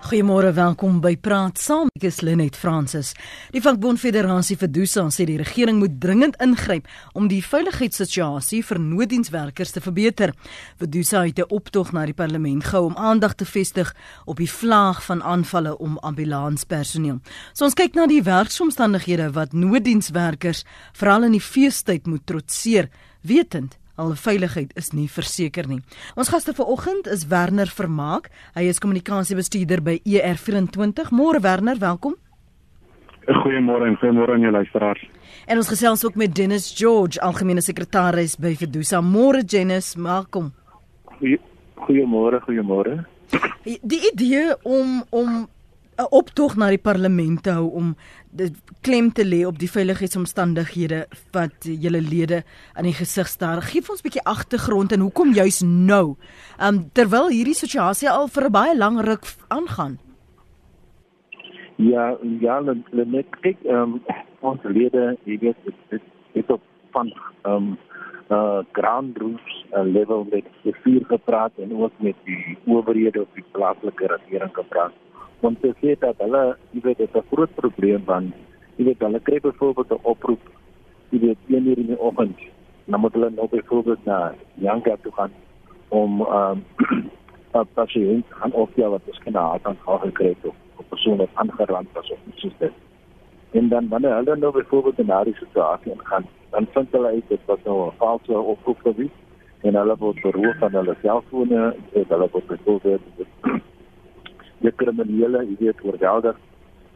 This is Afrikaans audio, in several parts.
Goeiemôre, welkom by Praat Saam. Ek is Lenet Fransis. Die Vakbond Federasie vir Dusa sê die regering moet dringend ingryp om die veiligheidssituasie vir nooddienswerkers te verbeter. Dusa het 'n optog na die parlement gehou om aandag te vestig op die vlaag van aanvalle om ambulanspersoneel. So ons kyk na die werksomstandighede wat nooddienswerkers veral in die feestyd moet trotseer, wetend Al veiligheid is nie verseker nie. Ons gaste vanoggend is Werner Vermaak. Hy is kommunikasiebestuurder by ER24. Môre Werner, welkom. Goeiemôre en goeiemôre aan jou luisteraars. En ons gesels ook met Dennis George, algemene sekretaris by Fedusa. Môre Dennis, welkom. Goeiemôre, goeiemôre. Die idee om om 'n optog na die parlement te hou om klem te lê op die veiligheidsomstandighede wat julle lede aan die gesig staar. Gee vir ons 'n bietjie agtergrond en hoekom juis nou? Um terwyl hierdie situasie al vir 'n baie lang ruk aangaan. Ja, ja, net kyk um ons lede, jy weet dit is op van um uh ground rules uh, level met die vier gepraat en ook met die owerhede op die plaaslike regering gepraat om te sê dat hulle, jy weet, dit is 'n groot probleem want jy weet hulle kry byvoorbeeld 'n oproep, jy weet, een uur in die oggend, dan moet hulle nou byvoorbeeld na Janka toe gaan om ehm um, 'n pasiënt aan of jy wat miskien 'n hartaanval gekry het of 'n persoon wat aangerand was of iets soos dit. En dan wanneer hulle nou byvoorbeeld in daardie situasie gaan, dan vind hulle uit dit was nou 'n valse oproep gewees en hulle word beroof van hulle selfone, hulle word byvoorbeeld die kriminele, jy weet, oorweldig.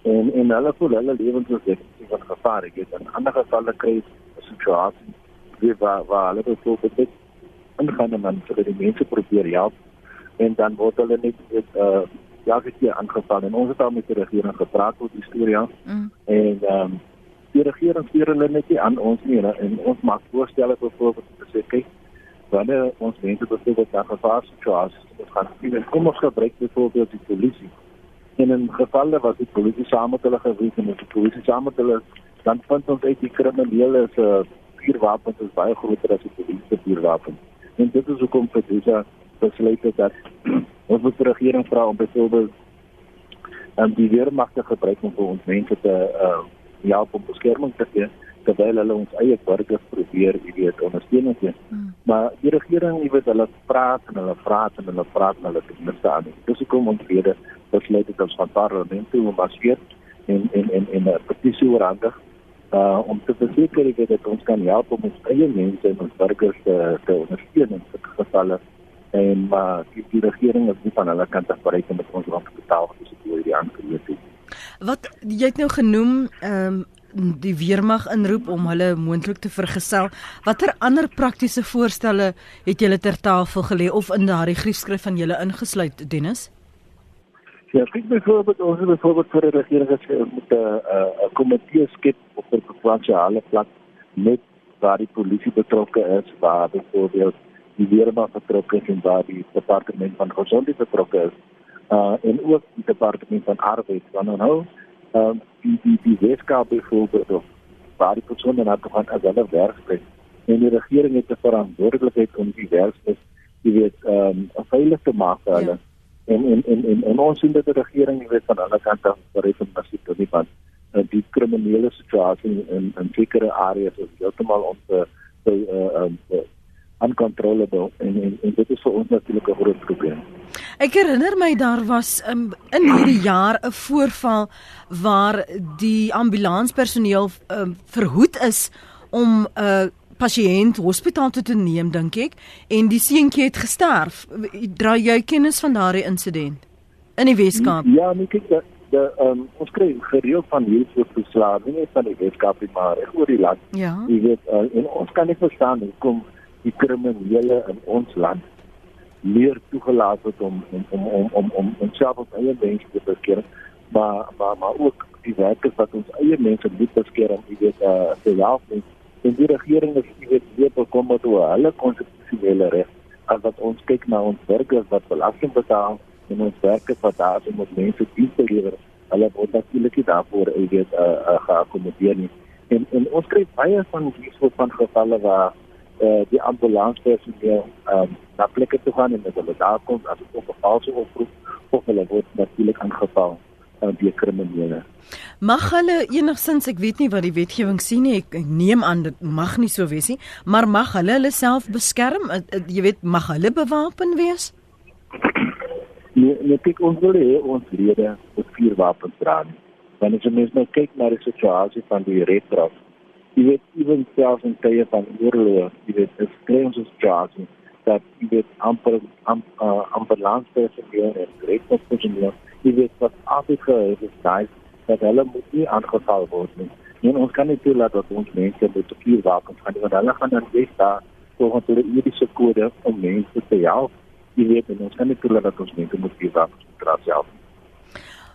En en hulle voel hulle lewens is definitief in gevaar. Ek het in ander gevalle kry 'n situasie wie waar waar hulle byvoorbeeld dit ingaan en dan vir die mense probeer help. En dan word hulle net met uh ja, ek het aangeval. En ons het al met die regering gepraat oor die storie mm. en ehm um, die regering stuur hulle net nie aan ons nie. En ons maak voorstelle byvoorbeeld te sê kyk wanneer ons mense byvoorbeeld na gevaarsituasies moet gaan sien, kom ons gebruik byvoorbeeld die polisie. En in gevalle wat die polisie saam met hulle gewees en die polisie saam met hulle dan vind ons uit die kriminele se uh, vuurwapens is baie groter as die polisie se vuurwapens. En dit is hoekom vir dis besluit het dat ons moet die regering vra om byvoorbeeld um, die weermagte gebruik om vir ons mense te uh, help om beskerming te gee terwyl hulle ons eie burgers probeer, jy weet, ondersteun en sien. Hmm. Maar die regering, jy weet, hulle praat en hulle praat en hulle praat en hulle het niks aan nie. Dis hoekom ons weer besluit het ons van parlement toe om basieer en en en en 'n petisie oorhandig uh om te verseker jy weet dat ons kan help om ons eie mense en ons burgers te te ondersteun in sulke gevalle en maar uh, die, die regering is nie van hulle kant af bereid om ons rond te betaal vir die hierdie aangekoop. Wat jy het nou genoem, ehm um, die weermag inroep om hulle moontlik te vergesel. Watter ander praktiese voorstelle het julle ter tafel gelê of in daardie griefskrif van julle ingesluit Dennis? Ja, ek dink byvoorbeeld ons het byvoorbeeld vir die regering gesê moet 'n 'n komitee skep op 'n provinsiale vlak met waar die polisie betrokke is, waar byvoorbeeld die weermag betrokke is en waar die departement van gesondheid betrokke is. Uh en ook die departement van arbeid. Want nou ehm die die die Weskaap byvoorbeeld of waar die persone na toe gaan as hulle werksplek en die regering het 'n verantwoordelikheid om die werksplek jy weet ehm um, veilig te maak vir hulle. Ja. En, en en en en ons sien dat die regering jy weet van hulle kant af bereid om as dit nie van uh, die kriminele situasie in in sekere areas is heeltemal om te te uh, um, uncontrollable en, en en dit is vir ons natuurlik 'n groot probleem. Ek herinner my daar was um, in hierdie jaar 'n voorval waar die ambulanspersoneel um, verhoed is om 'n uh, pasiënt hospitaal toe te neem dink ek en die seentjie het gesterf. Dra jy kennis van daardie insident in die Weskaap? Ja, nee kyk dat de um, ons kry gereeld van hierdie soort verslae, nie net van die Weskaap nie, maar oor die land. Ja. Jy weet uh, en ons kan nie verstaan hoekom die kriminele in ons land meer toegelaat word om om om om om om onsself op eie mense te beskerm maar maar maar ook die werkers wat ons eie mense moet beskerm jy weet uh, te help en, die regering is jy weet weer bekom met hulle konstitusionele reg as wat ons kyk na ons burgers wat belasting betaal en ons werkers wat daar is om ons mense dienste te lewer hulle word natuurlik daarvoor jy weet uh, uh, geakkommodeer nie. En en ons kry baie van hierdie soort van gevalle waar uh, die ambulanspersoneel um, na plekke toe gaan en met hulle daar kom as dit op 'n valse oproep of hulle word natuurlik aange aangeval uh, deur kriminele. Mag hulle enigsins ek weet nie wat die wetgewing sê nie ek, ek neem aan dit mag nie so wees nie maar mag hulle hulle self beskerm jy weet mag hulle bewapen wees Nee, nee kyk ons wil hê ons lede moet vier wapens dra. Wanneer jy mens nou kyk na die situasie van die reddraf, jy weet ewen selfs in tye van oorlog, jy weet dit kry ons situasie dat jy weet amper amper amper landstelsel en reddraf personeel, jy weet wat Afrika is, is daai dat hulle moet nie aangeval word nie. En ons kan nie toelaat dat ons mense met vier wapens gaan, want hulle gaan dan wees daar volgens hulle etiese kode om mense te help jy weet en ons kan nie toelaat dat ons mense moet hier wag dra self.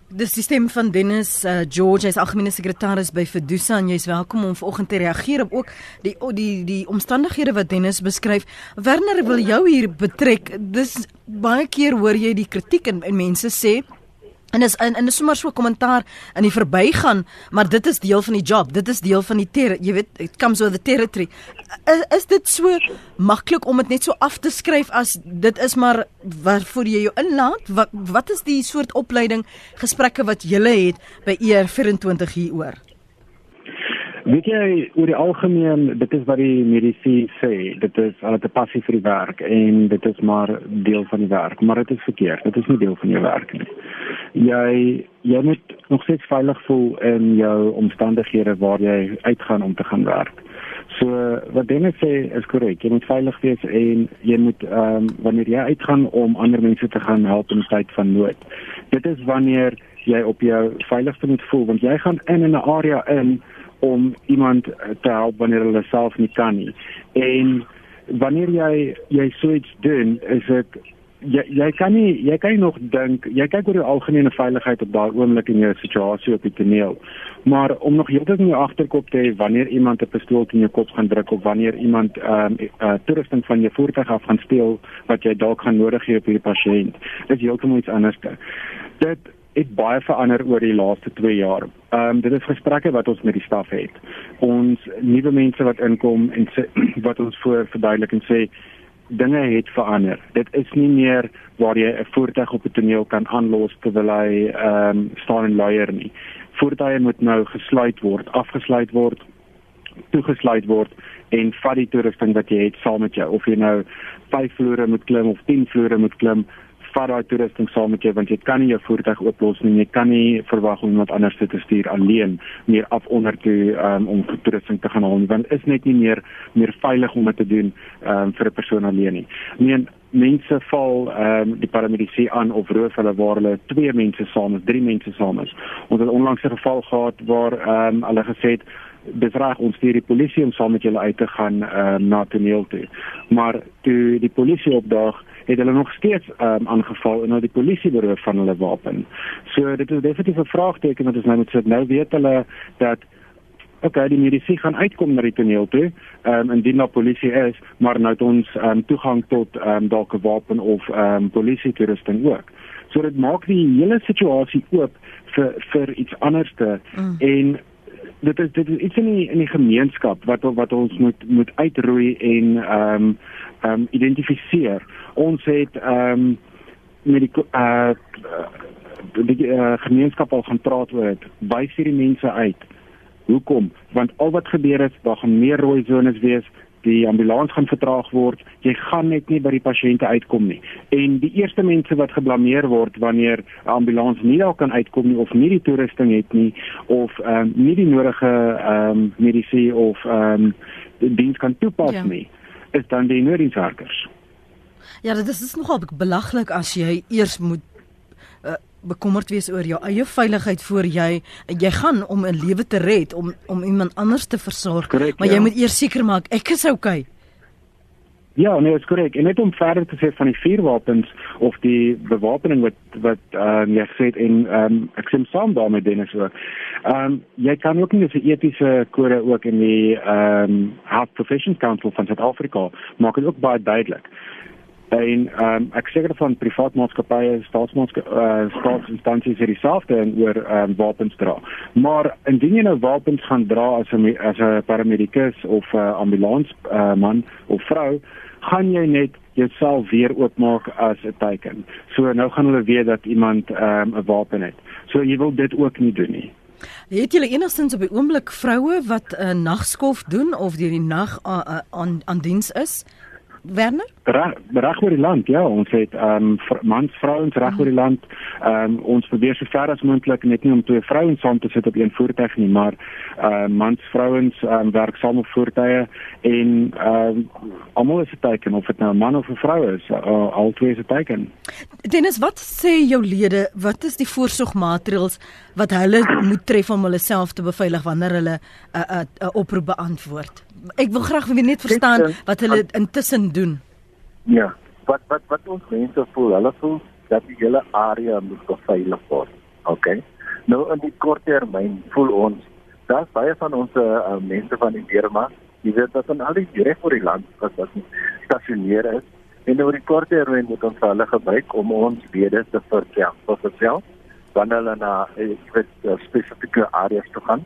Die sisteem van Dennis uh, George is algemene sekretaris by Fedusa en jy's welkom om vanoggend te reageer op ook die die die omstandighede wat Dennis beskryf. Werner wil jou hier betrek. Dis baie keer hoor jy die kritiek en, en mense sê En is en, en is sommer so 'n kommentaar in die verbygaan, maar dit is deel van die job. Dit is deel van die ter, jy weet, it comes with the territory. Is, is dit so maklik om dit net so af te skryf as dit is maar waarvoor jy jou inlaat? Wat wat is die soort opleiding gesprekke wat jy het by ER 24 hieroor? Weet jy oor die algemeen dit is wat die medisy sê dit is hulle het 'n passie vir die werk en dit is maar deel van die werk maar dit is verkeerd dit is nie deel van jou werk nie jy jy moet nog steeds veilig voel in jou omstandighede waar jy uitgaan om te gaan werk. So wat dinge sê is korrek. Jy moet veilig wees en jy moet ehm um, wanneer jy uitgaan om ander mense te gaan help in tyd van nood. Dit is wanneer jy op jou veiligste moet voel want jy gaan in 'n area in om iemand te help wanneer hulle self nie kan nie. En wanneer jy jy so iets doen, is dit jy jy kan nie jy kan nie nog dink jy kyk oor die algemene veiligheid op daai oomblik in jou situasie op die toneel maar om nog heeltyd in jou agterkop te hê wanneer iemand 'n pistool in jou kop gaan druk of wanneer iemand ehm um, uh, toerusting van jou voertuig af gaan steel wat jy dalk gaan nodig hê op hierdie pasiënt dis heeltemal iets anders dit het baie verander oor die laaste 2 jaar. Ehm um, dit is gesprekke wat ons met die staf het. Ons nuwe mense wat inkom en sê, wat ons voor verduidelik en sê dinge het verander. Dit is nie meer waar jy 'n voertuig op 'n toneel kan aanlos terwyl hy ehm um, staan en luier nie. Voertuie moet nou gesluit word, afgesluit word, toegesluit word en vat die toerusting wat jy het saam met jou of jy nou 5 vloere moet klim of 10 vloere moet klim vat daai toerusting saam met jou want jy kan nie jou voertuig ooplos nie. Jy kan nie verwag om iemand anders te stuur alleen meer af onder toe um, om toerusting te gaan haal nie want is net nie meer meer veilig om dit te doen um, vir 'n persoon alleen nie. Nee mense val ehm um, die paramedici aan of roof hulle waar hulle twee mense saam is drie mense saam is. Ons het onlangs 'n geval gehad waar ehm um, hulle gesê het dis reg ons stuur die polisie om saam met julle uit te gaan uh, na toneel toe. Maar toe die polisie opdaag, het hulle nog steeds um, aangeval en nou die polisie beroof van hulle wapen. So dit is definitief 'n vraagteken wat ons nou moet sit. Nou weet hulle dat Oké, okay, die mediese gaan uitkom na die toneel toe. Ehm um, indien daar polisie is, maar nou het ons ehm um, toegang tot ehm um, dalk 'n wapen of ehm um, polisie toerusting ook. So dit maak die hele situasie oop vir vir iets anderste mm. en dit is dit is iets in die in die gemeenskap wat wat ons moet moet uitroei en ehm um, ehm um, identifiseer. Ons het ehm um, met die uh die uh, gemeenskap al gaan praat oor dit. Wys hierdie mense uit. Hoekom? Want al wat gebeur is, daar gaan meer rooi sones wees, die ambulans gaan vertraag word, jy gaan net nie by die pasiënte uitkom nie. En die eerste mense wat geblameer word wanneer 'n ambulans nie daar kan uitkom nie of nie die toerusting het nie of ehm um, nie die nodige ehm um, medisyne of ehm um, die diens kan toepas ja. nie, is dan die nooddienswerkers. Ja, dit is nogal belaglik as jy eers moet bekommerd wees oor jou eie veiligheid voor jy jy gaan om 'n lewe te red om om iemand anders te versorg correct, maar jy ja. moet eers seker maak ek is okay Ja, nee, is korrek. En net om verder te sê van die vuurwapens of die bewapening wat wat ehm um, jy het en ehm um, ek sien saam daarmee Dennis ook. Ehm um, jy kan ook nie dis 'n etiese kode ook in die ehm um, Health Professions Council van Suid-Afrika maak dit ook baie duidelik en um, ek seker van privaat maatskappye staatsmaatskappye uh, staatsinstansies het dieselfde en oor um, wapens dra. Maar indien jy nou wapens gaan dra as 'n as 'n paramedikus of 'n uh, ambulans uh, man of vrou, gaan jy net jouself weer oopmaak as 'n teken. So nou gaan hulle weet dat iemand ehm, 'n um, wapen het. So jy wil dit ook nie doen nie. Het julle enigstens op die oomblik vroue wat 'n uh, nagskof doen of deur die nag uh, uh, aan aan diens is? Werner? Reg oor die land, ja, ons het ehm um, mans vrouens reg oor die land. Ehm um, ons probeer so ver as moontlik net nie om twee vrouens saam te sit op een voertuig nie, maar ehm uh, mans vrouens ehm um, werk saam op voertuie en ehm um, almal is 'n teken of dit nou 'n man of 'n vrou is, uh, al twee is 'n teken. Dennis, wat sê jou lede, wat is die voorsorgmaatreëls wat hulle moet tref om hulle self te beveilig wanneer hulle 'n uh, 'n uh, uh, oproep beantwoord? Ek wil graag weer net verstaan eh, wat hulle intussen doen. Ja, wat wat wat ons mense voel, hulle voel dat die hele area moet beveilig word. OK. Nou in die kort termyn voel ons dat baie van ons uh, mense van die Burma, jy weet dat dan al die direk vir die land wat wat stasioneer is en oor die kort termyn moet ons hulle gebruik om ons lede te vertel, vir vertel wanneer hulle na eh, jy weet spesifieke areas toe gaan.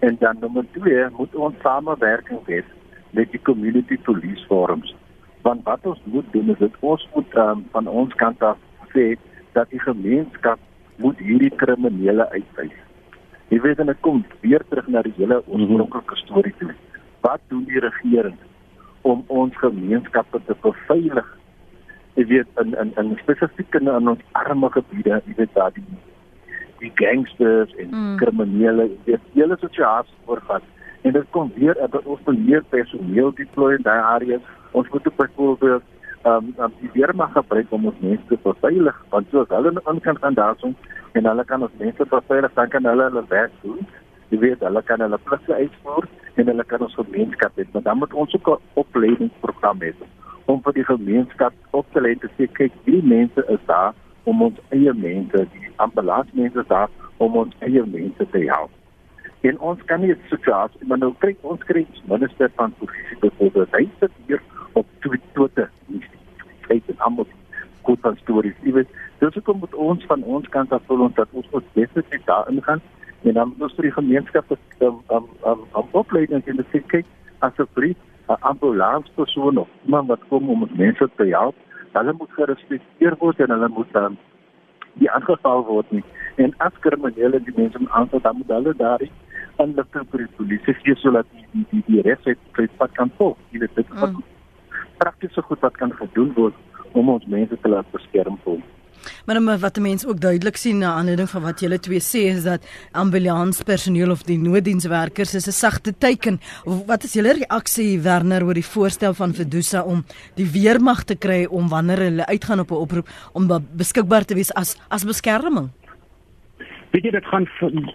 En dan nommer 2 moet ons samewerking hê met die community police forums. Want wat ons moet doen is dit ons moet um, van ons kant af sê dat die gemeenskap moet hierdie kriminele uitwys. Jy weet dan kom weer terug na die hele oorspronklike storie toe. Wat doen die regering om ons gemeenskappe te beveilig? Jy weet in in in spesifiek in, in ons arme gebiede, jy weet daar die die gangsters en mm. kriminele die hele situasie voorvat en dit kom weer dat ons meer personeel deploy in daai areas. Ons moet ook byvoorbeeld ehm um, die weerma gebruik om ons mense te beveilig want so as hulle aan kan gaan daarson en hulle kan ons mense beveilig dan kan hulle hulle werk doen. Jy weet hulle kan hulle pligte uitvoer en hulle kan ons gemeenskap hê. Maar dan moet ons ook 'n opleidingsprogram hê om vir die gemeenskap op te lê te sê kyk die mense is daar om ons eie mense, die ambulansmense daar om ons eie mense te help. En ons kan nie situasie, maar nou kyk ons kry minister van polisie byvoorbeeld, hy sit hier op Twitter, kyk en almal goed van stories. Jy weet, dis ook moet ons van ons kant af voel ons dat ons moet definitief daar ingaan en dan moet ons die gemeenskap om om om om opleiding in die kyk as 'n brief 'n ambulanspersoon of iemand wat kom om mense te help hulle moet gerespekteer word en hulle moet dan die aangeval word nie. En as kriminele die mense aanval dan moet hulle daar inligting vir die polisie gee sodat die die die, die resep wat kan volg. Jy weet dit wat mm. prakties so goed wat kan gedoen word om ons mense te laat beskerm word. Maar dan wat mense ook duidelik sien na aanleiding van wat julle twee sê is dat ambulanspersoneel of die nooddienswerkers is 'n sagte teken. Wat is julle reaksie Werner oor die voorstel van Fedusa om die weermag te kry om wanneer hulle uitgaan op 'n oproep om beskikbaar te wees as as beskerming? Weet jy dit gaan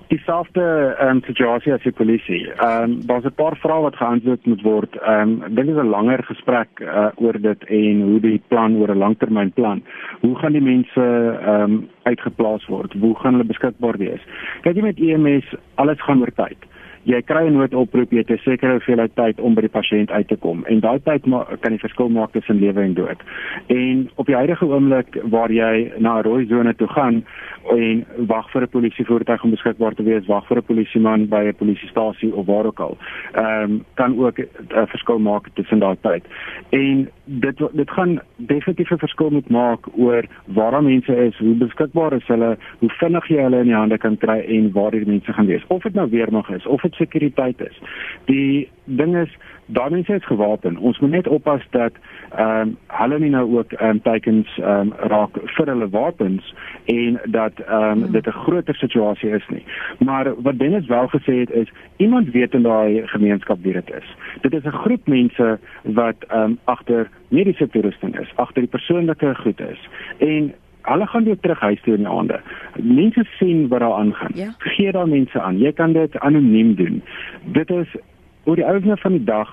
dieselfde ehm um, situasie as die polisie. Ehm um, daar's 'n paar vrae wat geantwoord moet word. Ehm um, dit is 'n langer gesprek uh, oor dit en hoe die plan oor 'n langtermynplan. Hoe gaan die mense ehm um, uitgeplaas word? Hoe gaan hulle beskikbaar wees? Kyk jy met EMS, alles gaan oor tyd jy kry 'n noodoproep jy het 'n sekere hoeveelheid tyd om by die pasiënt uit te kom en daai tyd kan die verskil maak tussen lewe en dood. En op die huidige oomblik waar jy na 'n rooi sone toe gaan en wag vir 'n polisievoertuig om beskikbaar te wees, wag vir 'n polisieman by 'n polisiestasie of waar ook al, ehm um, kan ook 'n verskil maak tussen daai tyd. En dit dit gaan definitief 'n verskil moet maak oor waar mense is, hoe beskikbaar is hulle, hoe vinnig jy hulle in die hande kan kry en waar die mense gaan wees. Of dit nou weermag is of dit sekuriteit is. Die ding is daai mense is gewapen. Ons moet net oppas dat ehm um, hulle nie nou ook ehm um, tekens ehm um, raak vir hulle wapens en dat ehm um, dit 'n groter situasie is nie. Maar wat Dennis wel gesê het is iemand weet in daai gemeenskap wie dit is. Dit is 'n groep mense wat ehm um, agter mediese toerusting is, agter die persoonlike goed is. En Hulle gaan weer terug huis toe in die aande. Mense sien wat daar aangaan. Ja. Gee daai mense aan. Jy kan dit anoniem doen. Dit is oor die einde van die dag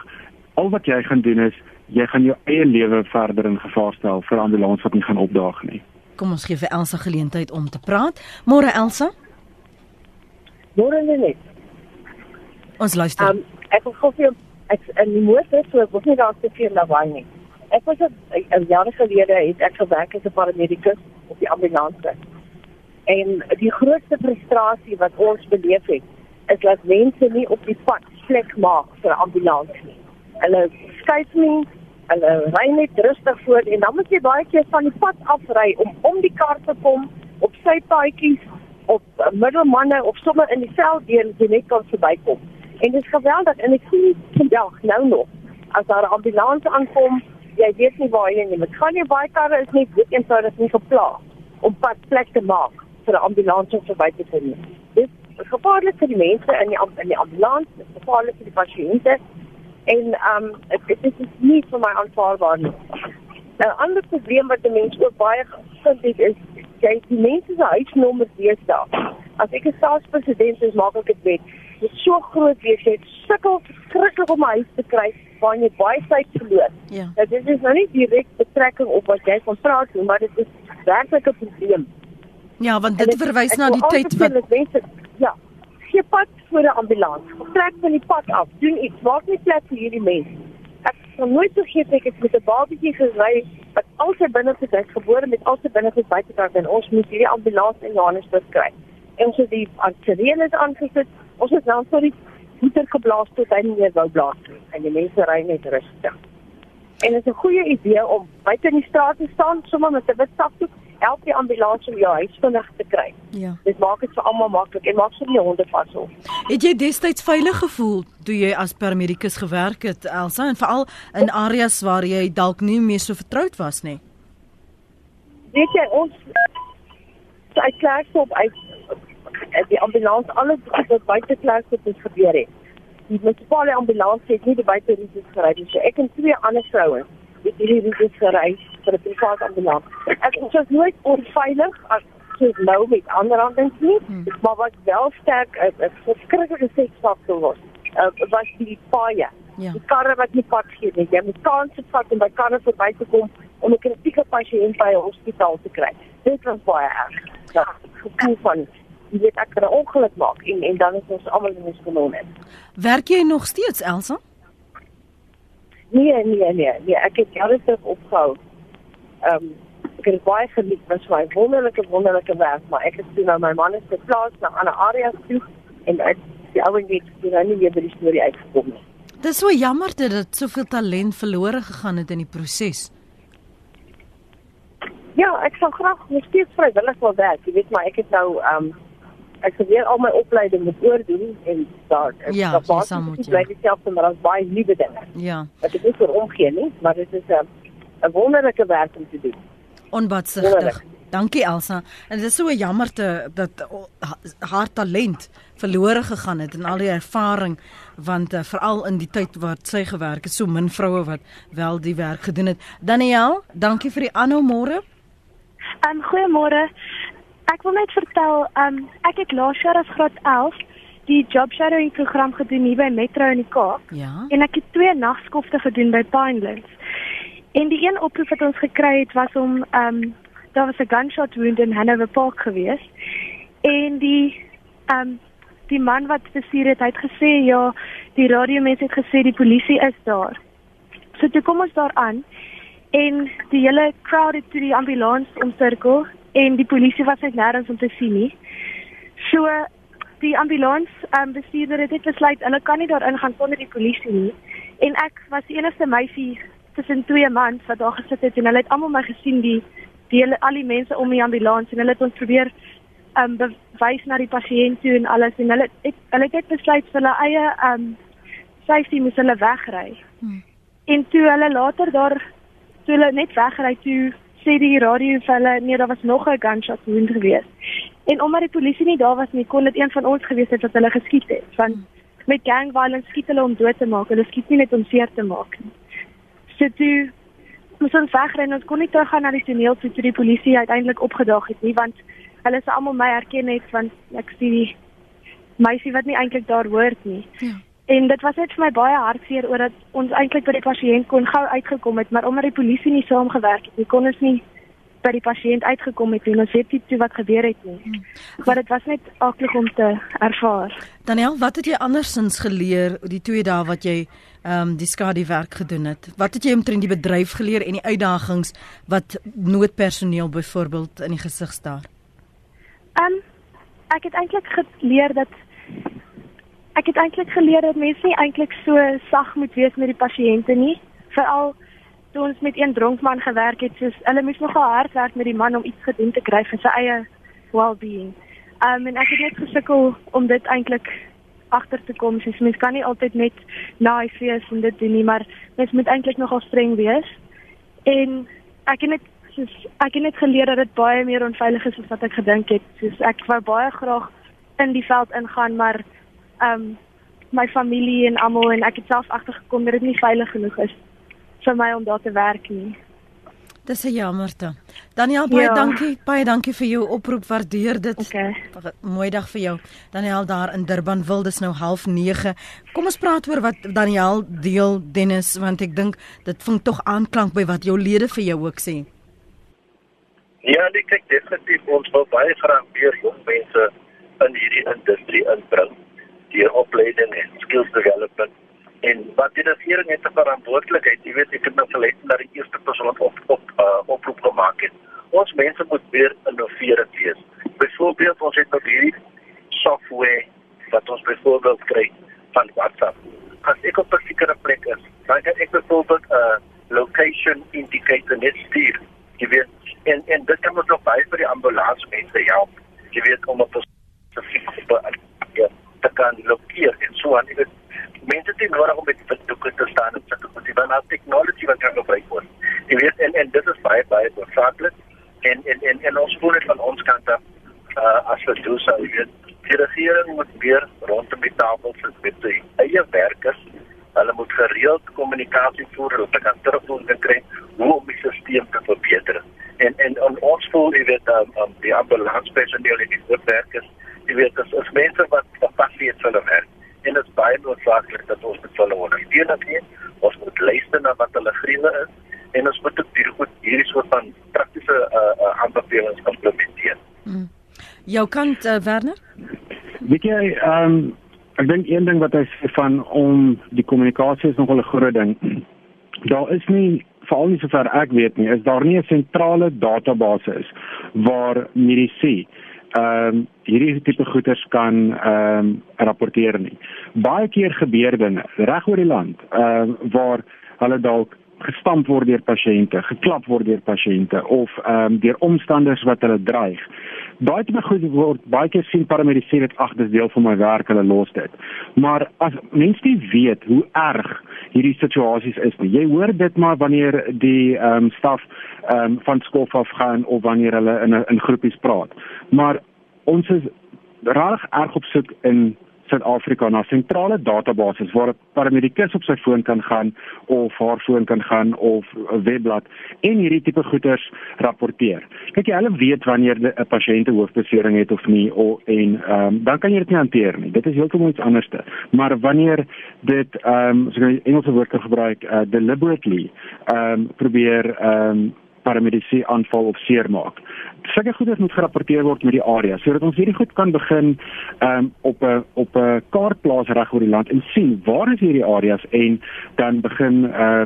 al wat jy gaan doen is jy gaan jou eie lewe verder in gevaar stel vir ambulans wat nie gaan opdaag nie. Kom ons gee vir Elsa geleentheid om te praat. Môre Elsa? Môre net. Ons luister. Um, ek wil gou vir ek in die motor so ek wil nie daar te veel lawaai nie. Ek was 'n jaar gelede het ek gewerk as 'n paramedikus op die ambulans. En die grootste frustrasie wat ons beleef het is dat mense nie op die pad plek maak vir ambulans nie. Hulle skuif nie hulle ry net rustig voort en dan moet jy baie keer van die pad afry om om die kar te kom op sy paadjies op uh, middelmanne of sommer in die veld deur jy net kan verbykom. En dit is geweldig en ek sien vandag nou nog as daar 'n ambulans aankom, jy weet nie waar jy nie. Dit gaan nie baie karre is nie dit eenvoudig nie geplaas om pad plek te maak vir 'n ambulans om verby te kom. Dit is gevaarlik vir die mense in die in die ambulans, dit is gevaarlik vir die pasiënte en ehm um, dit is nie vir my aanvaarbaar nie. Nou 'n ander probleem wat mense ook baie vind het is jy die mense se huisnommer deesdae. As ek 'n staatspresident is, maak ek dit wet. Dit is so groot wees jy sukkel skrikkelik om 'n huis te kry waar jy baie tyd verloor. Ja. Nou, dit is nou nie direk betrekking op wat jy van praat nie, maar dit is werklik 'n probleem. Ja, want dit verwys na die tyd wat mense ja, gee pad vir 'n ambulans. Trek van die pad af. Doen iets. Maak nie plek vir hierdie mense. Ek sal nooit vergeet ek het met 'n babatjie gery wat al sy binnekant is gebore met al sy binnekant buitekant en ons moes hierdie ambulans in Johannesburg kry. En ons het die sirenes aangesit. Ons het vir die motor geblaas tot hy nie meer wou blaas nie. En die mense ry net rustig. En dit is 'n goeie idee om buite in die straat te staan sommer met 'n wit sakdoek help die ambulans om jou huis vinnig te kry. Ja. Dit maak dit vir almal maklik en maak sommer die honde vashou. Het jy destyds veilig gevoel toe jy as paramedikus gewerk het, Elsa, en veral in areas waar jy dalk nie meer so vertroud was nie? Weet jy ons uit Klerksdorp uit die ambulans alles wat buite Klerksdorp het gebeur het. Die munisipale ambulans het nie die buite roetes gery nie. So ek en twee ander vrouens het hierdie roetes gery vir 'n private ambulans. Ek was nooit onveilig as soos nou met ander aandiens nie, hmm. maar wat wel sterk is, is verskriklike seksfaktor was. Uh, was die paaie. Ja. Die karre wat nie pad gee nie. Jy moet kans vat om by karre verby te kom om 'n kritieke pasiënt by 'n hospitaal te kry. Dit was baie erg. Ja, gevoel van jy weet ek kan 'n ongeluk maak en en dan is ons almal in 'n skoon. Werk jy nog steeds, Elsa? Nee, nee, nee, nee, ek het jare terug opgehou. Ehm um, ek het baie geniet met my wonderlike wonderlike werk, maar ek het toe nou my man is geplaas na 'n ander area toe en ek die ou en dit het nou nie weer by die storie uitgekom nie. Dis so jammer dat dit soveel talent verlore gegaan het in die proses. Ja, ek sou graag nog steeds vrywillig wil werk. Jy weet maar ek het nou ehm um, ek het weer al my opleiding moet oordoen en daar is ja, daar baie moet bly dieselfde maar daar's baie nuwe dinge. Ja. Wat ek nie vir omgee nie, maar dit is 'n uh, 'n wonderlike werk om te doen. Onbatsigtig. Dankie Elsa. En dit is so jammer te dat haar talent verlore gegaan het en al die ervaring want uh, veral in die tyd wat sy gewerk het, so min vroue wat wel die werk gedoen het. Daniel, dankie vir die aanhou môre. Um goeiemôre. Ek wil net vertel, um ek het laas jaar as graad 11 die job shadowing program gedoen hier by Metro in die Kaap. Ja. En ek het twee nagskofte gedoen by Pinelands. En die een oproep wat ons gekry het was om ehm um, daar was 'n gunshot wound in Hanover Park gewees. En die ehm um, die man wat bestuur het, het gesê ja, die radiomense het gesê die polisie is daar. So toe kom ons daar aan en die hele crowd het toe die ambulans omsirkel en die polisie was net nêrens om te sien nie. So die ambulans ehm um, bestuurder het dit besluit hulle kan nie daar ingaan sonder die polisie nie. En ek was die enigste meisie tussen twee mans wat daar gesit het en hulle het almal my gesien die die hele al die mense om die ambulans en hulle het ons probeer um bewys na die pasiënt toe en alles en hulle het hulle het besluit vir hulle eie um safety moes hulle wegry. Hmm. En toe hulle later daar toe hulle net wegry toe sê die radio vir hulle nee daar was nog 'n gunshot wound gewees. En omdat die polisie nie daar was nie kon dit een van ons gewees het wat hulle geskiet het. Want met gang violence skiet hulle om dood te maak. Hulle skiet nie net om seer te maak nie. So toe moes ons wegry en ons kon nie teruggaan na die toneel toe toe die polisie uiteindelik opgedaag het nie want hulle se almal my herken het want ek sien die meisie wat nie eintlik daar hoort nie. Ja. En dit was net vir my baie hartseer oor dat ons eintlik by die pasiënt kon gou uitgekom het maar omdat die polisie nie saamgewerk het nie kon ons nie by die pasiënt uitgekom het en ons weet nie toe wat gebeur het nie. Hmm. Maar dit was net aklig om te ervaar. Daniel, wat het jy andersins geleer die twee dae wat jy ehm um, die skadu werk gedoen het? Wat het jy omtrent die bedryf geleer en die uitdagings wat noodpersoneel byvoorbeeld in die gesig staar? Ehm um, ek het eintlik geleer dat ek het eintlik geleer dat mense nie eintlik so sag moet wees met die pasiënte nie, veral toe ons met een dronkman gewerk het, soos hulle moes nogal hard werk met die man om iets gedoen te kry vir sy eie well-being. Um en ek het net gesukkel om dit eintlik agter te kom. Soos mens kan nie altyd net nice wees en dit doen nie, maar mens moet eintlik nogal streng wees. En ek het net soos ek het net geleer dat dit baie meer onveilig is as wat ek gedink het. Soos ek wou baie graag in die veld ingaan, maar um my familie en almal en ek het self agtergekom dat dit nie veilig genoeg is vir my om daar te werk nie. Dis 'n jammerte. Daniel, baie ja. dankie. Baie dankie vir jou oproep. Waardeer dit. Okay. Mooi dag vir jou. Daniel daar in Durban wil dis nou 09:30. Kom ons praat oor wat Daniel deel Dennis want ek dink dit vang tog aanklank by wat jou lede vir jou ook sê. Ja, ek kyk definitief ons wil baie graag weer jong mense in hierdie industrie inbring deur opleiding en skills development en wat die regering het 'n verantwoordelikheid. Jy weet ek het nou verlede na die eerste persoon op op uh, oproep gemaak het. Ons mense moet weer innoveerend wees. Byvoorbeeld ons het nou hierdie software wat ons byvoorbeeld kry van WhatsApp. As ek op 'n sekere plek is, dan kan ek byvoorbeeld 'n uh, location indicator net stuur. Jy weet en en dit kan ons ook baie vir die ambulans mense help. Jy weet om op 'n spesifieke ja, te kan lokeer en so aan. Jy weet mense het nodig om met die doeke te staan en sit op die van al tegnologie wat kan gebruik word. Jy weet en en dit is baie baie noodsaaklik en en en en ons voel dit van ons kant af uh, as wat doen sou weet die regering moet weer rondom die tafel sit met sy eie werkers. Hulle moet gereeld kommunikasie voer om te kan terugvoer te kry hoe om die stelsel te verbeter. En en on, ons voel jy weet um, um, die ambulanspersoneel en die werkers jy weet as, as mense wat passie het vir hulle werk en dit is baie noodsaaklik dat ons met hulle ondersteun het. Ons moet luister na wat hulle griewe is en ons moet dit goed hierdie soort van praktiese uh, uh, aanbevelings implementeer. Hmm. Jou kant uh, Werner? Weet jy, ehm um, ek dink een ding wat hy sê van om die kommunikasie is nogal 'n groot ding. Daar is nie veral nie sover ek weet nie, is daar nie 'n sentrale database is waar mediese ehm um, hierdie tipe goeders kan ehm um, rapporteer nie. Baie keer gebeur dinge reg oor die land ehm uh, waar hulle dalk gestamp word deur pasiënte, geklap word deur pasiënte of ehm um, deur omstanders wat hulle dreig. Daai tipe goed word baie keer sien paramedici dit ag dis deel van my werk, hulle los dit. Maar as mense nie weet hoe erg hierdie situasies is nie. Jy hoor dit maar wanneer die ehm um, staf ehm um, van skool af gaan of wanneer hulle in 'n groepies praat. Maar ons is reg erg op soek in Suid-Afrika na sentrale databases waar 'n paramedikus op sy foon kan gaan of haar foon kan gaan of 'n webblad en hierdie tipe goeders rapporteer. Kyk jy hulle weet wanneer 'n pasiënt 'n hoofbesering het of nie of en ehm um, dan kan jy dit nie hanteer nie. Dit is heeltemal iets anderste. Maar wanneer dit ehm um, so 'n Engelse woord kan gebruik, uh, deliberately ehm um, probeer ehm um, paramedici aanval of seermaak. Sulke goeders moet gerapporteer word met die area sodat ons hierdie goed kan begin um, op 'n op 'n kaart plaas reg oor die land en sien waar is hierdie areas en dan begin uh,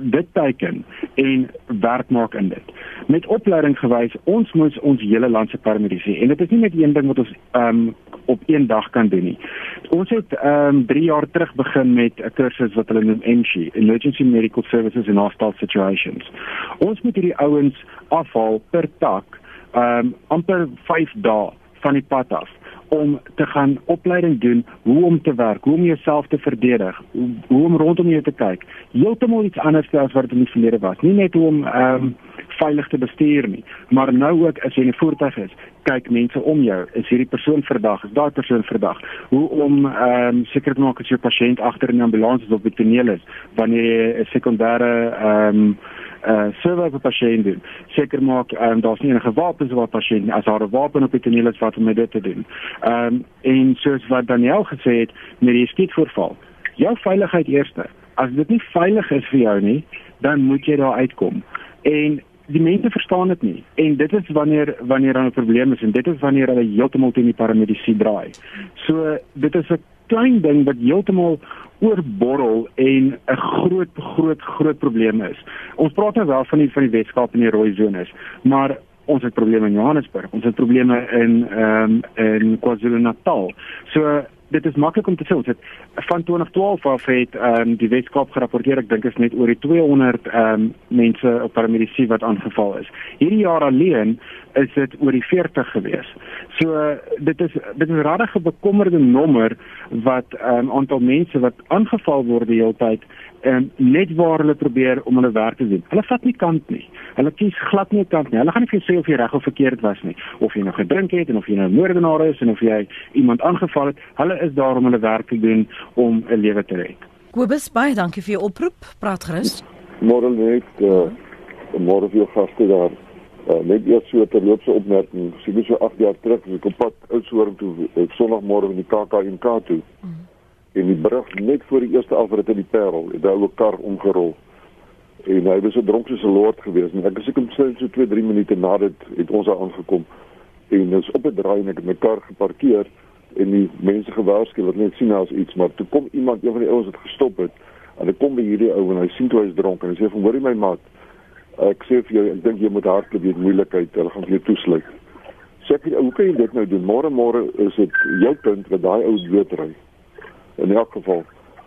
dit teken en werk maak in dit. Met opleiding gewys, ons moet ons hele land se paramedici en dit is nie net een ding wat ons um, op een dag kan doen nie. Ons het ehm um, 3 jaar terug begin met 'n kursus wat hulle noem EMSHI, Emergency Medical Services in Hostile Situations. Ons moet hierdie ouens afhaal per tak ehm um, amper 5 dae van die pad af om te gaan opleiding doen hoe om te werk, hoe om jouself te verdedig, hoe, hoe om rondom jou te kyk. Heeltemal iets anders as wat dit in die verlede was. Nie net hoe om ehm um, veilig te bestuur nie, maar nou ook as jy in 'n voertuig is, kyk mense om jou. Is hierdie persoon verdag? Is daai persoon verdag? Hoe om ehm um, seker te maak jy 'n pasiënt agter in 'n ambulans is of op die toneel is, wanneer jy 'n sekondêre ehm um, uh server vir pasiënte seker maak ehm um, daar's nie enige wapens wat pasiënt as haar 'n wapen op die toneel is wat om dit te doen. Ehm um, en soos wat Daniel gesê het met die skietvoorval. Jou veiligheid eerste. As dit nie veilig is vir jou nie, dan moet jy daar uitkom. En die mense verstaan dit nie. En dit is wanneer wanneer daar 'n probleem is en dit is wanneer hulle heeltemal teen die paramedici draai. So dit is 'n klein ding wat heeltemal oorborrel en 'n groot groot groot probleem is. Ons praat nou wel van die van die Weskaap en die rooi sones, maar ons het probleme in Johannesburg, ons het probleme in ehm um, in KwaZulu-Natal. So dit is maklik om te sê ons het van 2012 af het ehm um, die Weskaap gerapporteer ek dink is net oor die 200 ehm um, mense op paramedisie wat aangeval is. Hierdie jaar alleen is dit oor die 40 gewees. So uh, dit is dit is 'n regtig bekommerde nommer wat 'n um, ehm, aantal mense wat aangeval word die hele tyd en net waar hulle probeer om hulle werk te doen. Hulle vat nie kant nie. Hulle kies glad nie kant nie. Hulle gaan nie vir jou sê of jy reg of verkeerd was nie, of jy nog gedrink het en of jy nou 'n moordenaar is en of jy iemand aangeval het. Hulle is daar om hulle werk te doen om 'n lewe te red. Kobus, baie dankie vir jou oproep. Praat gerus. Môre net uh môre vir jou gaste daar. Uh, net eers so 'n terloopse opmerking. Sien so 8 jaar terug, ek op pad Oudtshoorn toe, ek Sondagmôre in die KAK toe. Mm en die brug net voor die eerste afrit in die Parel het daar 'n kar omgerol. En hy was so dronk soos 'n lord geweest. Ek het seker so 2, 3 minute na dit het ons daar aangekom. En ons op 'n draai en ek het my kar geparkeer en die mense gewaarsku wat net sien as iets, maar toe kom iemand, een van die ouens wat gestop het. En hy kom by hierdie ou en hy sien toe hy's dronk en hy sê van hoorie my maat. Ek sê vir jou, ek dink jy moet hardloop, jy het moeilikheid, hulle gaan vir jou toesluit. Sê ek, hoe kan jy dit nou doen? Môre môre is dit jou punt wat daai ou doodry in elk geval.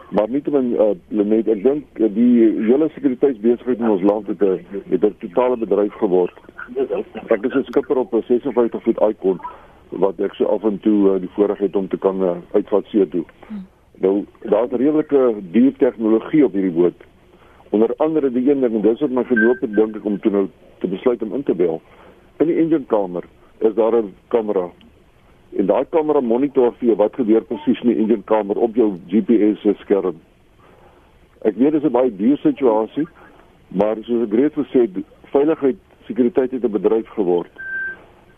Maar nie te min uh, net ek dink die hele sekuriteitsbesigheid in ons land het 'n het 'n totale bedryf geword. Ek is 'n skipper op 'n 56 voet Icon wat ek so af en toe uh, die voorreg het om te kan uh, uitvat see toe. Nou daar's redelike duur tegnologie op hierdie boot. Onder andere die een ding dis wat my geloop het dink ek om toe nou te besluit om in te bel. In die engine kamer is daar 'n kamera en daai kamera monitor vir jou wat gebeur presies in die engine kamer op jou GPS skerm. Ek weet dit is 'n baie duur situasie, maar soos ek reeds gesê het, veiligheid, sekuriteit het 'n bedryf geword.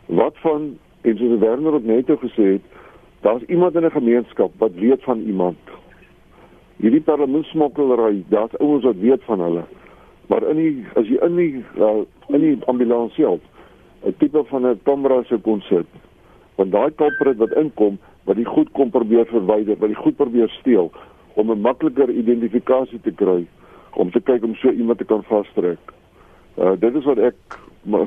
Wat van en soos Werner het net gesê het, daar's iemand in 'n gemeenskap wat weet van iemand. Hierdie parlementsmokkelary, daar's ouens wat weet van hulle. Maar in die as jy in die uh, in die ambulans self 'n tipe van 'n kamera sou kon sit want daai culprit wat inkom wat die goed kom probeer verwyder, wat die goed probeer steel om 'n makliker identifikasie te kry om te kyk om so iemand te kan vastrek. Uh dit is wat ek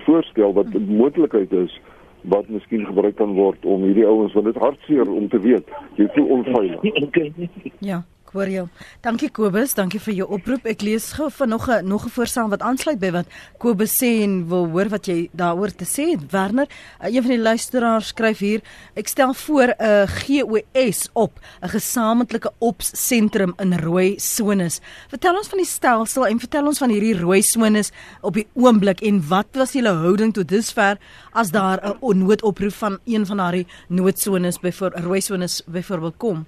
voorstel wat 'n moontlikheid is wat miskien gebruik kan word om hierdie ouens want dit hartseer om te weet jy voel onveilig. Ja. Ek hoor jou. Dankie Kobus, dankie vir jou oproep. Ek lees gou van nog 'n nog 'n voorstel wat aansluit by wat Kobus sê en wil hoor wat jy daaroor te sê het. Werner, uh, een van die luisteraars skryf hier: Ek stel voor 'n GOS op 'n gesamentlike ops sentrum in rooi sones. Vertel ons van die stelsel en vertel ons van hierdie rooi sones op die oomblik en wat was julle houding tot dusver as daar 'n noodoproep van een van daardie noodsones byvoorbeeld rooi sones byvoorbeeld kom?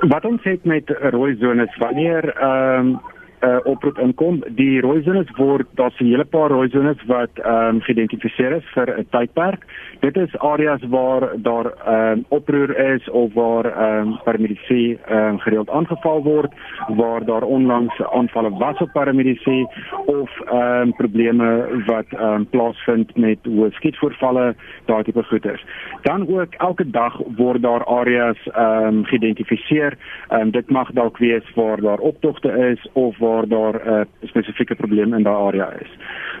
Wat ons het met rooi sones wanneer ehm um, uh, oproep inkom. Die rooi zones word daar's 'n hele paar rooi zones wat ehm um, geïdentifiseer is vir 'n tydperk. Dit is areas waar daar ehm um, oproer is of waar ehm um, paramedici ehm um, gereeld aangeval word, waar daar onlangs aanvalle was op paramedici of ehm um, probleme wat ehm um, plaasvind met hoe skietvoorvalle daai tipe goeders. Dan ook elke dag word daar areas ehm um, geïdentifiseer. Ehm um, dit mag dalk wees waar daar optogte is of waar waar daar 'n uh, spesifieke probleem in daardie area is.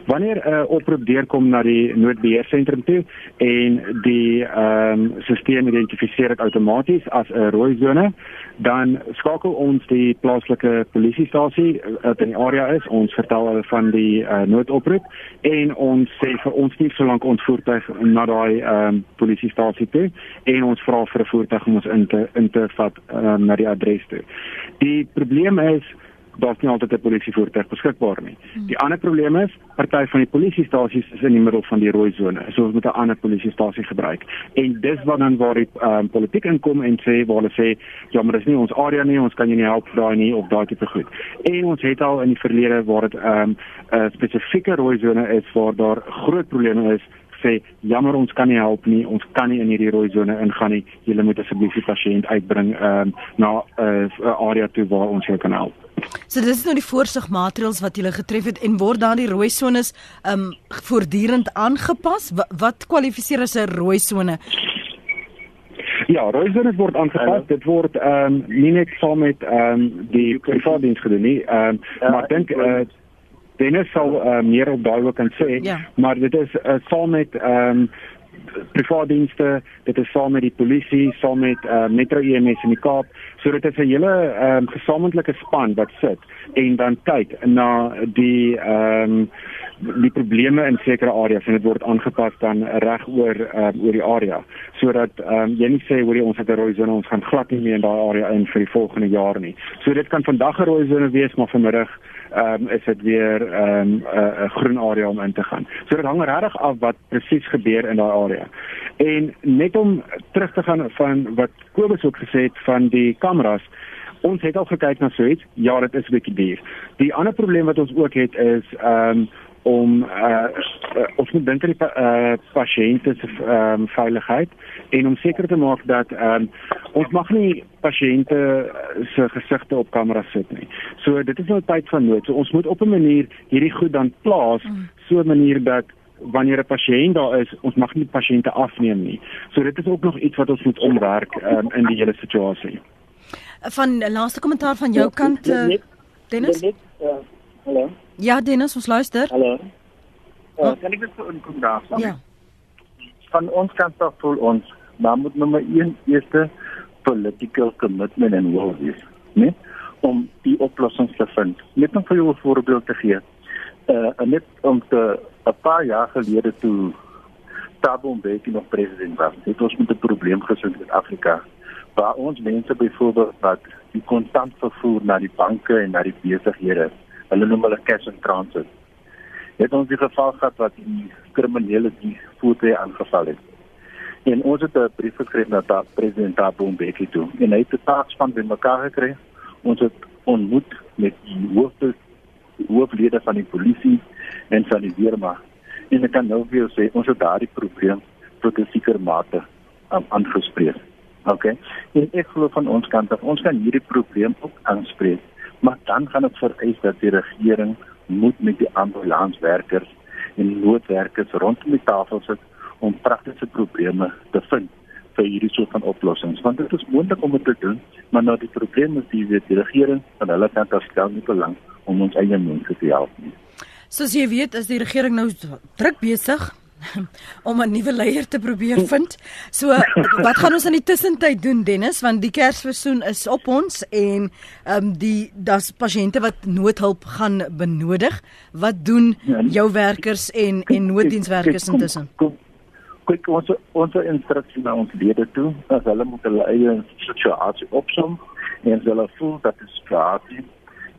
Wanneer 'n uh, oproep deurkom na die noodbeheersentrum toe en die ehm um, stelsel identifiseer dit outomaties as 'n rooi sone, dan skakel ons die plaaslike polisiestasie wat in die area is. Ons vertel hulle van die uh, noodoproep en ons sê vir ons nie solank ons voertuig na daai ehm um, polisiestasie toe en ons vra vir 'n voertuig om ons in te in te vat um, na die adres toe. Die probleem is daar's nie altyd 'n polisievoertuig beskikbaar nie. Hmm. Die ander probleem is party van die polisiestasies is in die middel van die rooi sone. So ons moet 'n ander polisiestasie gebruik. En dis wat dan waar die um, politiek inkom en sê waar hulle sê ja, maar dis nie ons area nie, ons kan jou nie help daai nie of daai tipe goed. En ons het al in die verlede waar dit 'n um, spesifieke rooi sone is waar daar groot probleme is sê jammer ons kan nie help nie ons kan nie in hierdie rooi sone ingaan nie julle moet asseblief die pasiënt uitbring um, na 'n uh, area toe waar ons jou kan help So dis nou die voorsigmaatreëls wat julle getref het en word dan die rooi sones um voortdurend aangepas? Wat, wat kwalifiseer as 'n rooi sone? Ja, rooi sones word aangepas. Dit word um nie net saam met um die private diens gedoen nie. Um ja, maar dink uh Dennis sal uh, meer op daai ook kan sê, ja. maar dit is uh, saam met um private dienste, dit is saam met die polisie, saam met uh, Metro EMS in die Kaap. So dit is 'n hele um, gesamentlike span wat sit en dan kyk na die ehm um, die probleme in sekere areas en dit word aangepas dan reg oor uh, oor die area sodat um, jy nie sê hoor jy ons het 'n rooi sone ons gaan glad nie meer in daai area in vir die volgende jaar nie. So dit kan vandag 'n rooi sone wees maar vanmiddag ehm um, is dit weer ehm um, 'n uh, groen area om in te gaan. So dit hang regtig af wat presies gebeur in daai area. En net om terug te gaan van wat Kobus ook gesê het van die kameras Ons het al gekyk na so iets. Ja, dit is 'n bietjie duur. Die ander probleem wat ons ook het is ehm um, om uh, uh ons moet dink aan die uh pasiënte se um, veiligheid en om seker te maak dat um, ons mag nie pasiënte se gesigte op kamera sit nie. So dit is nou tyd van nood. So ons moet op 'n manier hierdie goed dan plaas mm. so 'n manier dat wanneer 'n pasiënt daar is, ons mag nie pasiënte afneem nie. So dit is ook nog iets wat ons moet omwerk um, in die hele situasie. Van laaste kommentaar van jou ja, kant uh, Dennis? Hallo. Uh, Ja, Dennis, ons luister. Hallo. Uh, oh. Kan ek net inkom daar? Ja. Van ons kant af voel ons, maar moet nommer 1 eerste political commitment en will wees, né? Om die oplossings te vind. Net om vir jou 'n voorbeeld te gee. Uh net om te 'n paar jaar gelede toe Thabo Mbeki nog president was, het ons met 'n probleem gesit met Afrika. Waar ons mense byvoorbeeld wat die kontant vervoer na die banke en na die besighede hulle noem hulle cash in transit. Het ons die geval gehad wat die kriminele die voete aangeval het. En ons het 'n brief geskryf na die president Thabo Mbeki toe en hy het 'n taakspan bymekaar gekry. Ons het ontmoet met die hoofde hooflede van die polisie en van die weermag. En ek kan nou vir jou sê ons het daardie probleem tot 'n sekere mate aangespreek. OK. En ek glo van ons kant af ons kan hierdie probleem ook aanspreek maar dan gaan dit vereis dat die regering moet met die ambulanswerkers en noodwerkers rondom die tafel sit om praktiese probleme te vind vir hierdie soort van oplossings. Want dit is moontlik om dit te doen maar nou die probleem is die, die regering van hulle kant af stel nie belang om ons eie mense te help nie. Soos jy weet is die regering nou druk besig om 'n nuwe leier te probeer vind. So wat gaan ons in die tussentyd doen Dennis want die Kersfeessoen is op ons en ehm um, die daar's pasiënte wat noodhulp gaan benodig. Wat doen ja, jou werkers en en nooddienswerkers intussen? Kyk ons ons instruksie na ons lede toe as hulle moet hulle eie situasie opsom en hulle voel dat dit situasie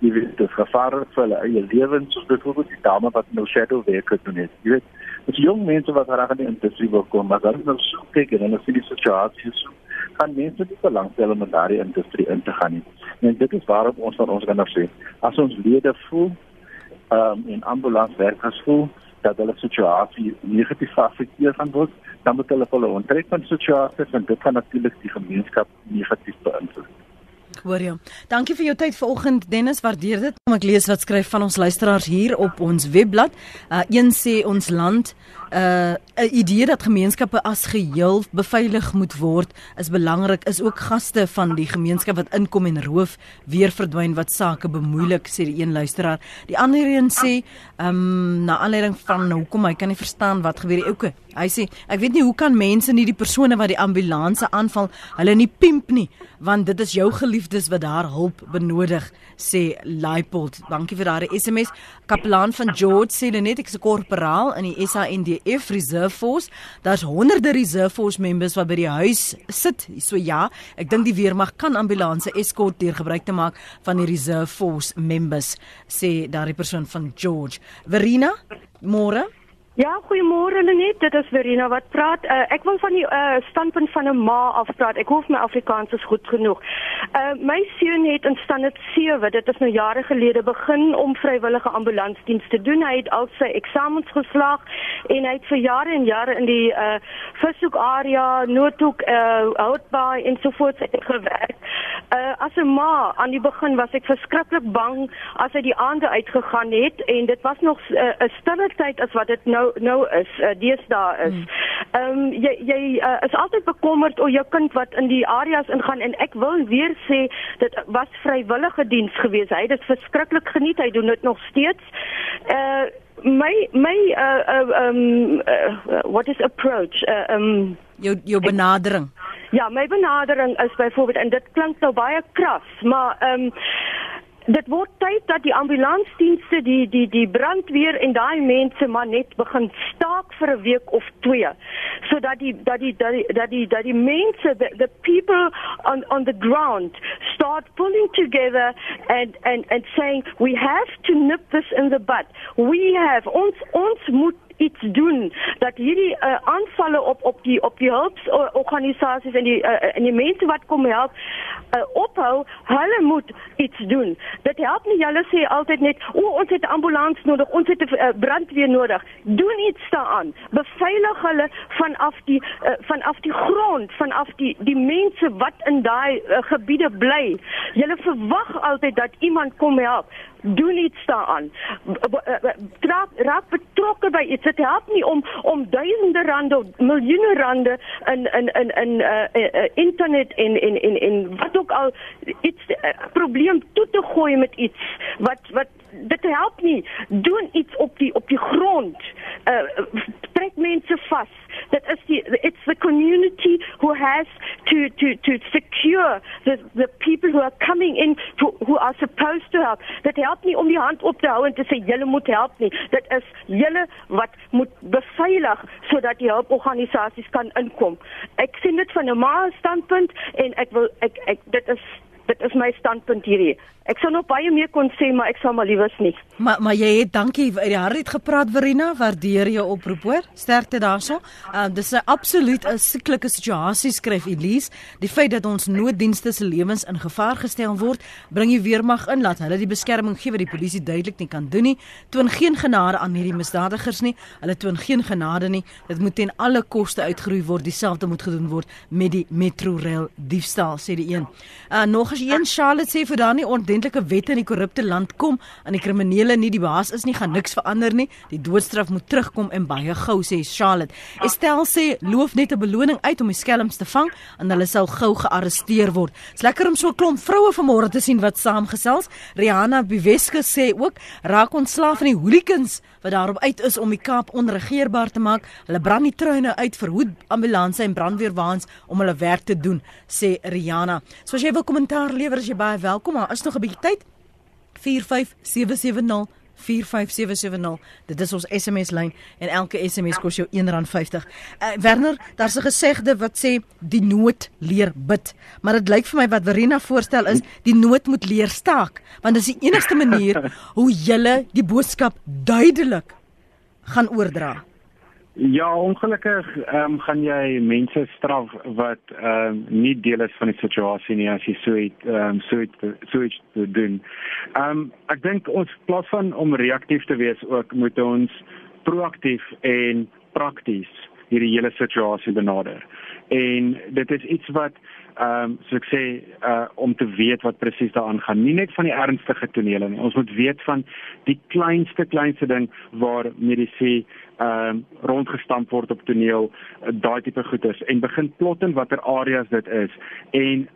jy weet dit gevaar vir hulle eie lewens soos byvoorbeeld die dame wat nou shadow werk gedoen het. Jy weet Dit is jong mense wat graag in die industrie wil kom, maar dan is nou so kyk en hulle sien die situasie so gaan mense nie belangstel om in daardie industrie in te gaan nie. En dit is waarom ons van ons kinders sê, as ons lede voel, ehm um, en ambulanswerkers voel dat hulle situasie negatief afekteer gaan word, dan moet hulle hulle onttrek van situasies en dit kan natuurlik die gemeenskap negatief beïnvloed. Hoor jy. Dankie vir jou tyd vanoggend Dennis, waardeer dit. Kom ek lees wat skryf van ons luisteraars hier op ons webblad. Uh een sê ons land uh 'n idee dat gemeenskappe as geheel beveilig moet word is belangrik is ook gaste van die gemeenskap wat inkom en roof weer verdwyn wat sake bemoeilik sê die een luisteraar. Die ander een sê um na aanleiding van hoekom hy kan nie verstaan wat gebeur die ouke hy sê ek weet nie hoe kan mense nie die persone wat die ambulanse aanval hulle nie pimp nie want dit is jou geliefdes wat daar hulp benodig sê Laipold dankie vir daardie SMS kapelaan van George sê net ek 'n korporaal in die SAND RAF Reserve Force. Daar's honderde Reserve Force members wat by die huis sit. So ja, ek dink die weermag kan ambulanse eskort deur gebruik te maak van die Reserve Force members, sê daardie persoon van George. Verina, môre Ja, goeiemôre Lenet, dit is Verena wat praat. Uh, ek wil van die uh, standpunt van 'n ma af praat. Ek hoef my Afrikaans is goed genoeg. Uh, my seun het in standaard 7, dit is nou jare gelede begin om vrywillige ambulansdiens te doen. Hy het al sy eksamens geslaag en hy het vir jare en jare in die uh, Vishoek area, Noordhoek, uh, Outbaai en so voort gewerk. Uh, as 'n ma aan die begin was ek verskriklik bang as hy die aande uitgegaan het en dit was nog 'n uh, stille tyd as wat nou nou nou is uh, deesdae is. Hmm. Ehm um, jy jy uh, is altyd bekommerd oor jou kind wat in die areas ingaan en ek wil weer sê dit was vrywillige diens gewees. Hy het dit verskriklik geniet. Hy doen dit nog steeds. Uh my my uh, uh um uh, what is approach uh, um jou jou benadering. Ja, my benadering is byvoorbeeld en dit klink nou baie kras, maar ehm um, dit word tyd dat die ambulansdienste die die die brandweer en daai mense maar net begin staak vir 'n week of twee sodat die dat die dat die dat die dat die mense the, the people on on the ground start pulling together and and and saying we have to nip this in the bud. We have ons ons moet iets doen dat hierdie uh, aanvalle op op die op die hulporganisasies en die uh, en die mense wat kom help uh, ophou hulle moet iets doen. Dit help nie julle sê altyd net o ons het 'n ambulans nodig ons het 'n uh, brandweer nodig. Doen iets daaraan. Beveilig hulle vanaf die uh, vanaf die grond vanaf die die mense wat in daai uh, gebiede bly. Julle verwag altyd dat iemand kom help doen iets daaraan. Raak raak betrokke by iets. Dit help nie om om duisende rande, miljoene rande in in in in uh, uh, internet en en en en wat ook al iets uh, probleem toe te gooi met iets wat wat dit help nie. Doen iets op die op die grond. Uh, trek mense vas. That is the it's the community who has to to to secure the the people who are coming in to, who are supposed to help. Dit help nie om die hand op te hou en te sê julle moet help nie. Dit is julle wat moet beveilig sodat die hulporganisasies kan inkom. Ek sien dit van 'n maar standpunt en ek wil ek ek dit is dit is my standpunt hierdie. Ek sou nog baie meer kon sê, maar ek sal maar liewers nie. Maar maar jy het dankie uit die hart het gepraat Verena, waardeer jou oproep hoor. Sterkte daarso. Ehm uh, dis 'n absoluut 'n sieklike situasie skryf Elise. Die feit dat ons nooddienste se lewens in gevaar gestel word, bring die weermag in laat hulle die beskerming gee wat die polisie duidelik nie kan doen nie. Toon geen genade aan hierdie misdadigers nie. Hulle toon geen genade nie. Dit moet ten alle koste uitgeroei word. Dieselfde moet gedoen word met die Metrorail diefstal sê die een. Uh nog as een Charlotte sê vir daar nie ordentlike wette in die korrupte land kom aan die kriminele nie die baas is nie gaan niks verander nie. Die doodstraf moet terugkom en baie gou sê Charlotte. Estelle sê loof net 'n beloning uit om die skelms te vang en hulle sal gou gearresteer word. Dit's lekker om so 'n klomp vroue vanmôre te sien wat saamgesels. Rihanna Biweske sê ook raak ontslaaf van die hooligans wat daarop uit is om die Kaap onregeerbaar te maak. Hulle brand die treine uit verhoed ambulanse en brandweerwaens om hulle werk te doen sê Rihanna. So as jy wil kommentaar lewer as jy baie welkom. Maar is nog 'n bietjie tyd. 45770 45770 dit is ons SMS lyn en elke SMS kos jou R1.50. Uh, Werner, daar's 'n gesegde wat sê die nood leer bid, maar dit lyk vir my wat Verena voorstel is die nood moet leer staak, want dit is die enigste manier hoe jy die boodskap duidelik gaan oordra. Ja, ongelukkig um, gaan jy mense straf wat ehm um, nie deel is van die situasie nie as jy so iets ehm um, so iets so iets doen. Ehm um, ek dink ons plaas van om reaktief te wees ook moet ons proaktief en prakties hierdie hele situasie benader. En dit is iets wat ehm um, so ek sê uh om te weet wat presies daaraan gaan. Nie net van die ernstige tonele nie. Ons moet weet van die kleinste kleinste ding waar medisy ehm um, rondgestamp word op toneel, daai tipe goeders en begin plot in watter areas dit is en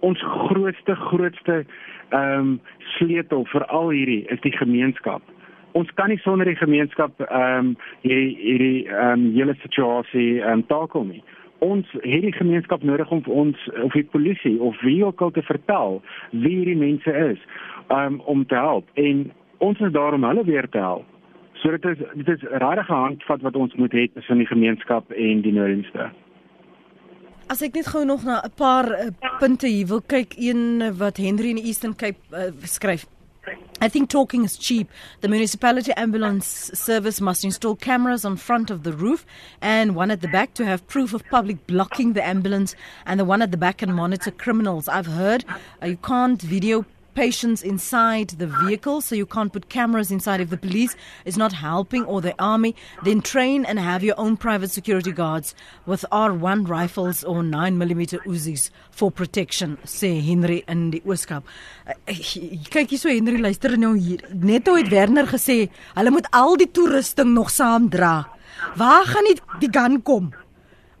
ons grootste grootste ehm um, sleutel vir al hierdie is die gemeenskap. Ons kan nie sonder die gemeenskap ehm um, hierdie hierdie ehm um, hele situasie ehm um, takel nie. Ons het die gemeenskap nodig om vir ons of die polisie of wie ook al te vertel wie hierdie mense is um, om te help en ons is daar om hulle weer te help. So dit is dit is regtig 'n handvat wat ons moet hê tussen die gemeenskap en die nooddienste. As ek net gou nog na 'n paar uh, punte hier wil kyk, een wat Henry in Eastern Cape uh, skryf. I think talking is cheap. The municipality ambulance service must install cameras on front of the roof and one at the back to have proof of public blocking the ambulance and the one at the back can monitor criminals. I've heard uh, you can't video patients inside the vehicle, so you can't put cameras inside if the police is not helping or the army. Then train and have your own private security guards with R1 rifles or 9mm Uzis for protection, sê Henry in die Ooskaap. Eh, kyk hier so Henry luister nou hier. Net hoe het Werner gesê, hulle moet al die toerusting nog saam dra. Waar gaan die, die gun kom?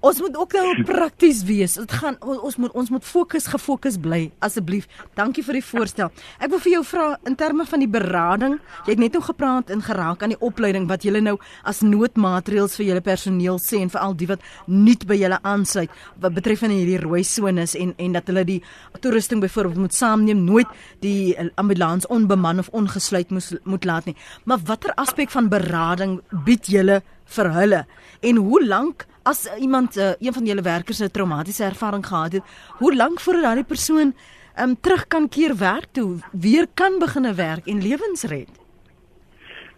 Ons moet ook nou prakties wees. Dit gaan ons moet ons moet fokus gefokus bly asseblief. Dankie vir die voorstel. Ek wil vir jou vra in terme van die berading. Jy het net nou gepraat en geraak aan die opleiding wat julle nou as noodmaatreëls vir julle personeel sê en vir al die wat nuut by julle aansluit wat betref van hierdie rooi sones en en dat hulle die toerusting byvoorbeeld moet saamneem, nooit die ambulans onbeman of ongesluit moet moet laat nie. Maar watter aspek van berading bied julle vir hulle? En hoe lank as iemand uh, een van julle werkers 'n traumatiese ervaring gehad het, hoe lank voordat daardie persoon um, terug kan keer werk toe, weer kan begine werk en lewens red?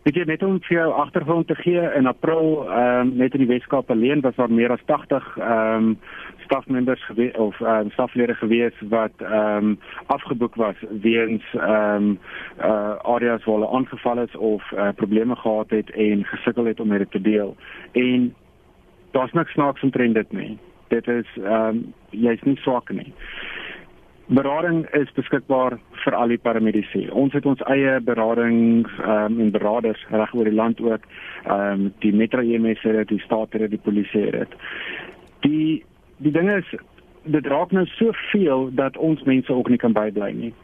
Ek het net om vir jou agtergrond te gee in April ehm um, net in die Weskaap alleen was daar meer as 80 ehm um, stafmembers gewees of ehm um, staflede gewees wat ehm um, afgeboek was weens ehm um, uh areas waar hulle aangeval is of uh, probleme gehad het en gesukkel het om dit te deel. En daar's niks snaaks omtrent dit nie. Dit is ehm um, jy's nie swak nie. Berading is beskikbaar vir al die paramedici. Ons het ons eie beradings ehm um, en beraders reg oor die land ook. Ehm um, die Metro EMS het die staat het die polisie het. Die die ding is dit raak nou soveel dat ons mense ook nie kan bybly nie.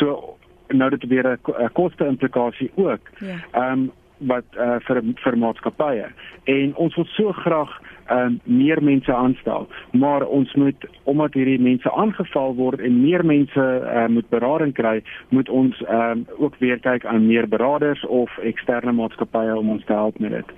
So nou dit weer 'n koste implikasie ook. Ja. Ehm um, wat uh, vir vir maatskappye en ons wil so graag um, meer mense aanstel. Maar ons moet omdat hierdie mense aangeval word en meer mense uh, moet berading kry moet ons um, ook weer kyk aan meer beraders of eksterne maatskappye om ons te help met dit.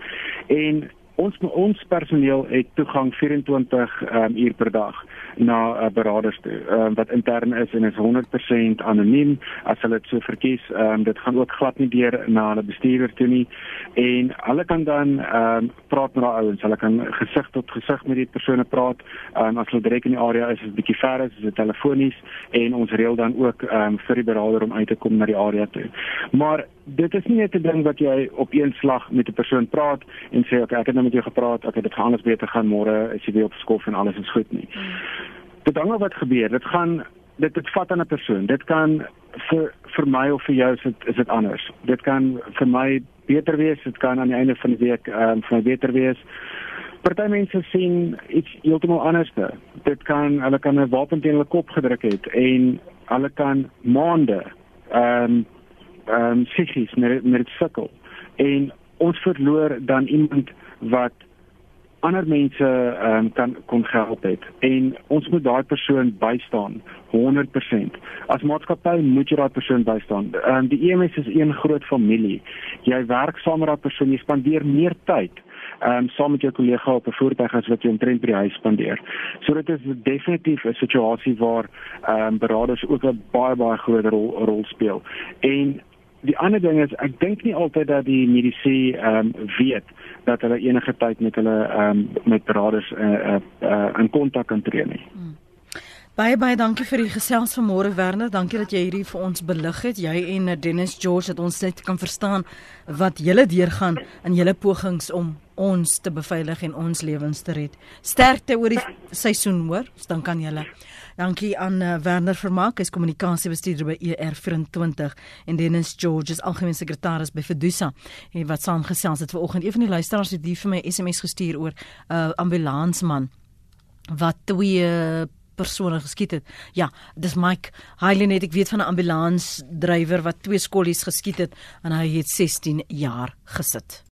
En ons ons personeel het toegang 24 um, uur per dag na uh, beraders toe. Um, wat intern is en is 100% anoniem. As hulle dit so verkies um, dit gaan ook glad nie deur na hulle bestuurder toe nie. En hulle kan dan um, praat met daai ouens. Hulle kan gesig tot gesig met die persone praat. Um, as hulle direk in die area is is 'n bietjie ver is dit telefonies. En ons reël dan ook um, vir die berader om uit te kom na die area toe. Maar dit is nie net 'n ding wat jy op een slag met 'n persoon praat en sê okay ek het nou met jou gepraat. Okay dit gaan alles beter gaan. Môre is jy weer op skof en alles is goed nie dit hang af wat gebeur. Dit gaan dit dit vat aan 'n persoon. Dit kan vir vir my of vir jou is dit is dit anders. Dit kan vir my beter wees. Dit kan aan die einde van die week ehm um, vir my beter wees. Party mense sien iets heeltemal anders. Dit kan hulle kan 'n wapen teen hulle kop gedruk het en hulle kan maande ehm um, ehm um, psigies met met sukkel. En ons verloor dan iemand wat ander mense um, kan kon help het en ons moet daai persoon bystaan 100%. As maatskappy moet jy daai persoon bystaan. Um, die EMS is een groot familie. Jy werk saam met daai persoon, jy spandeer meer tyd ehm um, saam met jou kollega op 'n voertuig as wat jy omtrent by die huis spandeer. So dit is definitief 'n situasie waar ehm um, beraders ook 'n baie baie groot rol rol speel. En die ander ding is ek dink nie altyd dat die mediese ehm um, weet dat hulle enige tyd met hulle ehm um, met beraders uh, uh, uh, in kontak kan tree nie. Hmm. Baie baie dankie vir die gesels van môre Werner. Dankie dat jy hierdie vir ons belig het. Jy en Dennis George dat ons net kan verstaan wat julle deurgaan in julle pogings om ons te beveilig en ons lewens te red. Sterkte oor die seisoen, hoor. Ons dank aan julle. Dankie aan uh, Werner Vermaak, hy's kommunikasiebestuurder by ER24 en Dennis George is algemeen sekretaris by Fedusa en wat saamgesels het vanoggend. Een van die luisteraars het hier vir my SMS gestuur oor 'n uh, ambulansman wat twee persone geskiet het. Ja, dis Mike Highland, ek weet van 'n ambulansdrywer wat twee skollies geskiet het en hy het 16 jaar gesit.